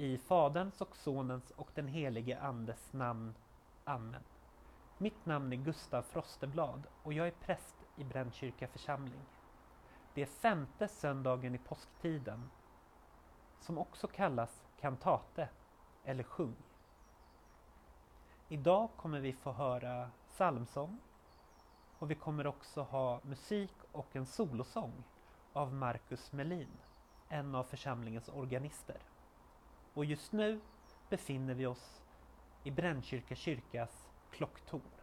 I Faderns och Sonens och den helige Andes namn. Amen. Mitt namn är Gustav Frosteblad och jag är präst i Brännkyrka församling. Det är femte söndagen i påsktiden som också kallas kantate eller sjung. Idag kommer vi få höra psalmsång och vi kommer också ha musik och en solosång av Marcus Melin, en av församlingens organister. Och just nu befinner vi oss i Brännkyrka kyrkas klocktorn.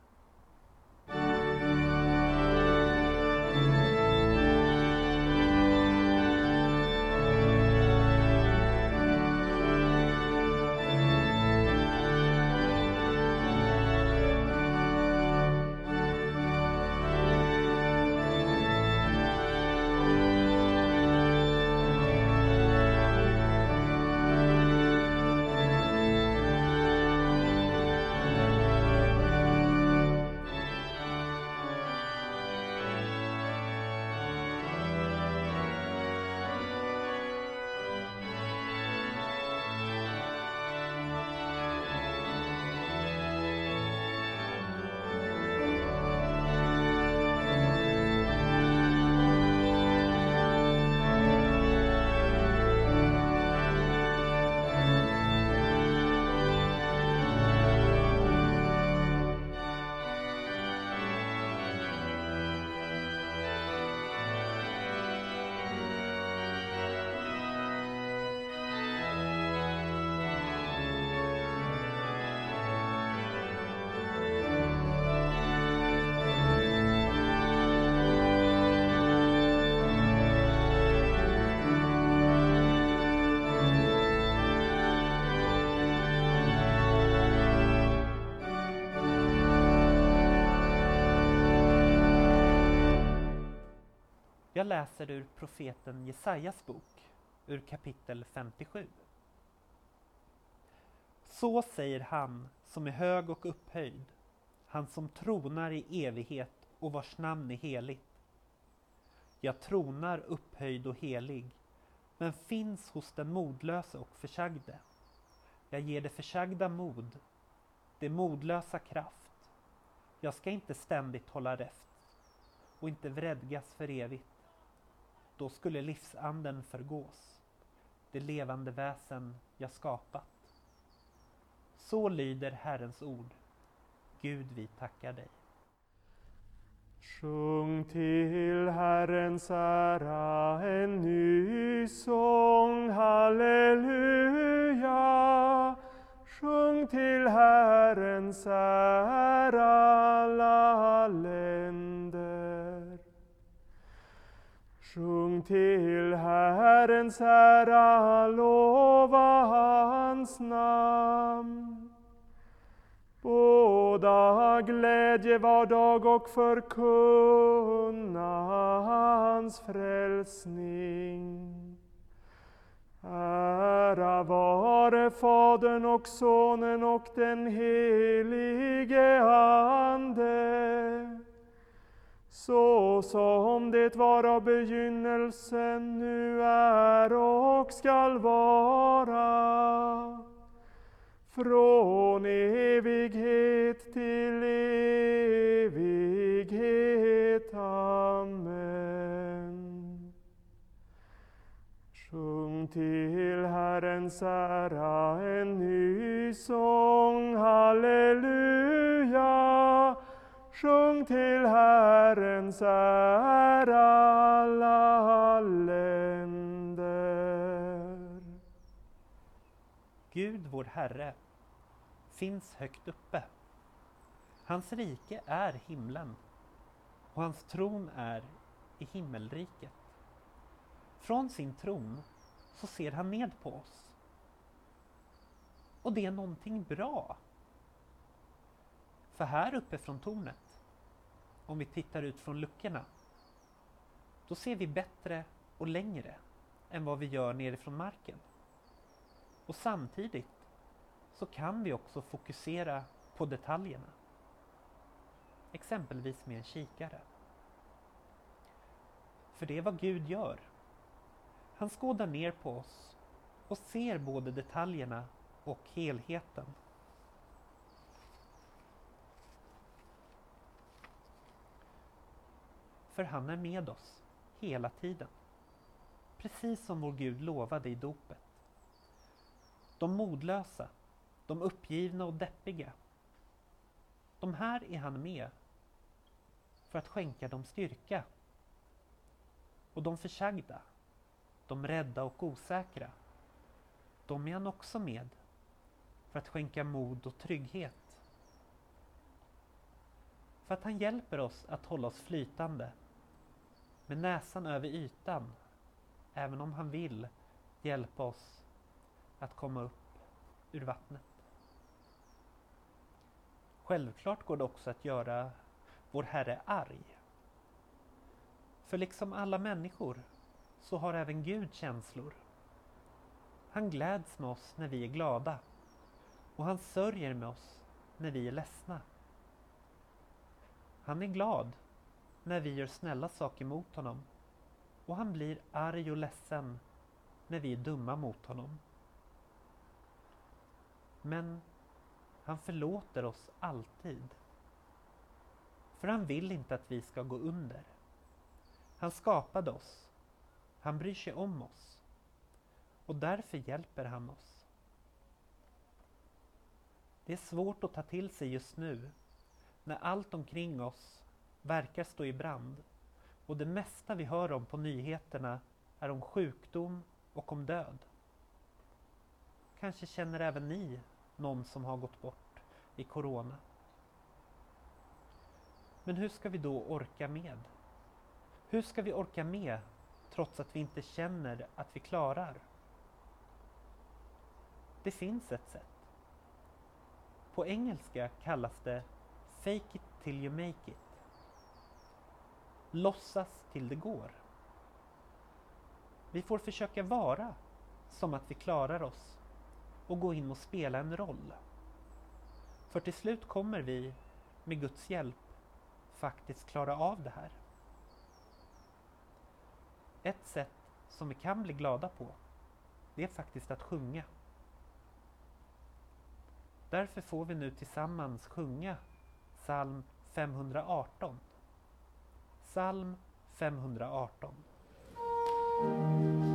Jag läser ur profeten Jesajas bok, ur kapitel 57. Så säger han som är hög och upphöjd, han som tronar i evighet och vars namn är heligt. Jag tronar upphöjd och helig, men finns hos den modlöse och försagde. Jag ger det försagda mod, det modlösa kraft. Jag ska inte ständigt hålla räft och inte vredgas för evigt. Då skulle livsanden förgås, det levande väsen jag skapat. Så lyder Herrens ord. Gud, vi tackar dig. Sjung till Herrens ära en ny sång, halleluja. Sjung till Herrens ära alla länder. Sjung till Herrens ära, lova hans namn. Båda glädje var dag och förkunna hans frälsning. Ära vare Fadern och Sonen och den helige Ande. Så som det var av begynnelsen, nu är och skall vara från evighet till evighet. Amen. Sjung till Herrens ära en ny sång, halleluja. Sjung till Herrens ära alla länder. Gud, vår Herre, finns högt uppe. Hans rike är himlen och hans tron är i himmelriket. Från sin tron så ser han ned på oss. Och det är någonting bra. För här uppe från tornet, om vi tittar ut från luckorna, då ser vi bättre och längre än vad vi gör nerifrån marken. Och samtidigt så kan vi också fokusera på detaljerna. Exempelvis med en kikare. För det är vad Gud gör. Han skådar ner på oss och ser både detaljerna och helheten. För han är med oss hela tiden. Precis som vår Gud lovade i dopet. De modlösa, de uppgivna och deppiga. De här är han med för att skänka dem styrka. Och de försagda, de rädda och osäkra, de är han också med för att skänka mod och trygghet. För att han hjälper oss att hålla oss flytande med näsan över ytan, även om han vill hjälpa oss att komma upp ur vattnet. Självklart går det också att göra vår Herre arg. För liksom alla människor så har även Gud känslor. Han gläds med oss när vi är glada och han sörjer med oss när vi är ledsna. Han är glad när vi gör snälla saker mot honom och han blir arg och ledsen när vi är dumma mot honom. Men han förlåter oss alltid. För han vill inte att vi ska gå under. Han skapade oss. Han bryr sig om oss. Och därför hjälper han oss. Det är svårt att ta till sig just nu när allt omkring oss verkar stå i brand och det mesta vi hör om på nyheterna är om sjukdom och om död. Kanske känner även ni någon som har gått bort i Corona. Men hur ska vi då orka med? Hur ska vi orka med trots att vi inte känner att vi klarar? Det finns ett sätt. På engelska kallas det Fake it till you make it. Låtsas till det går. Vi får försöka vara som att vi klarar oss och gå in och spela en roll. För till slut kommer vi, med Guds hjälp, faktiskt klara av det här. Ett sätt som vi kan bli glada på, det är faktiskt att sjunga. Därför får vi nu tillsammans sjunga psalm 518. Psalm 518.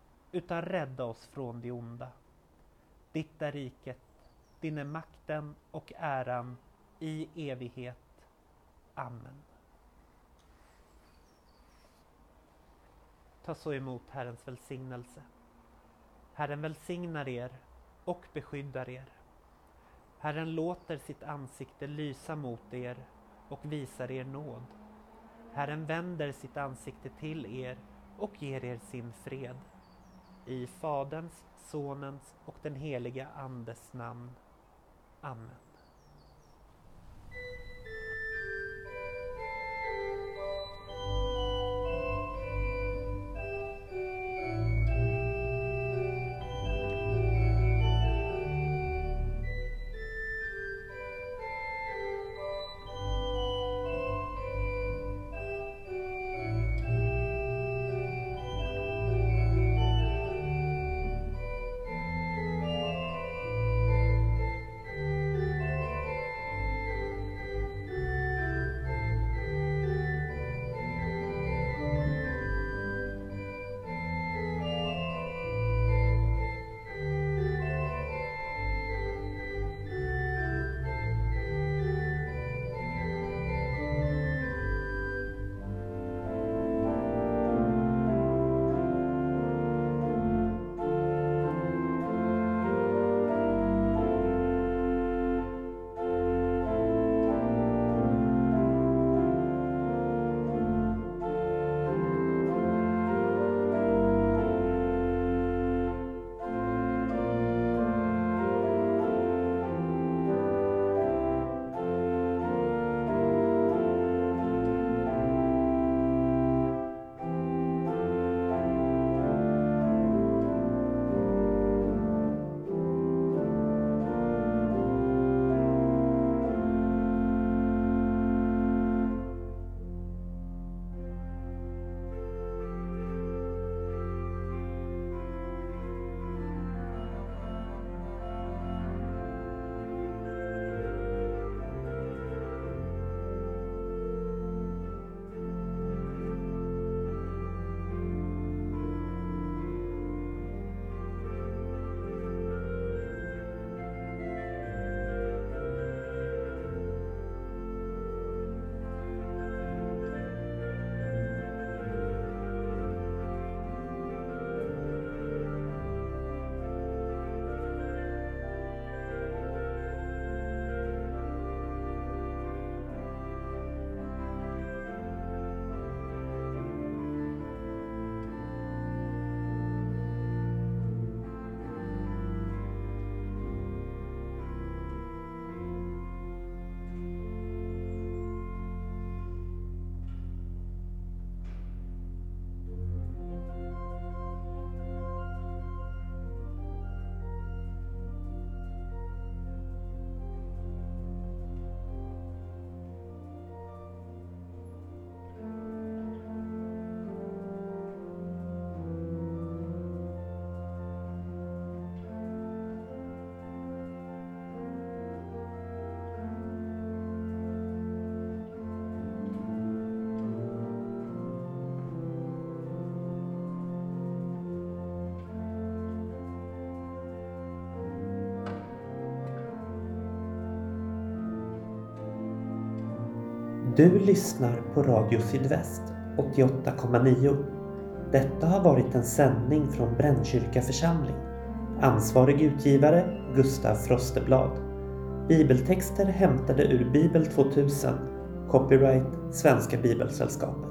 utan rädda oss från det onda. Ditt är riket, din är makten och äran i evighet. Amen. Ta så emot Herrens välsignelse. Herren välsignar er och beskyddar er. Herren låter sitt ansikte lysa mot er och visar er nåd. Herren vänder sitt ansikte till er och ger er sin fred. I Faderns, Sonens och den heliga Andes namn. Amen. Du lyssnar på Radio Sydväst 88,9. Detta har varit en sändning från Brännkyrka församling. Ansvarig utgivare Gustaf Frosteblad. Bibeltexter hämtade ur Bibel 2000. Copyright Svenska Bibelsällskapet.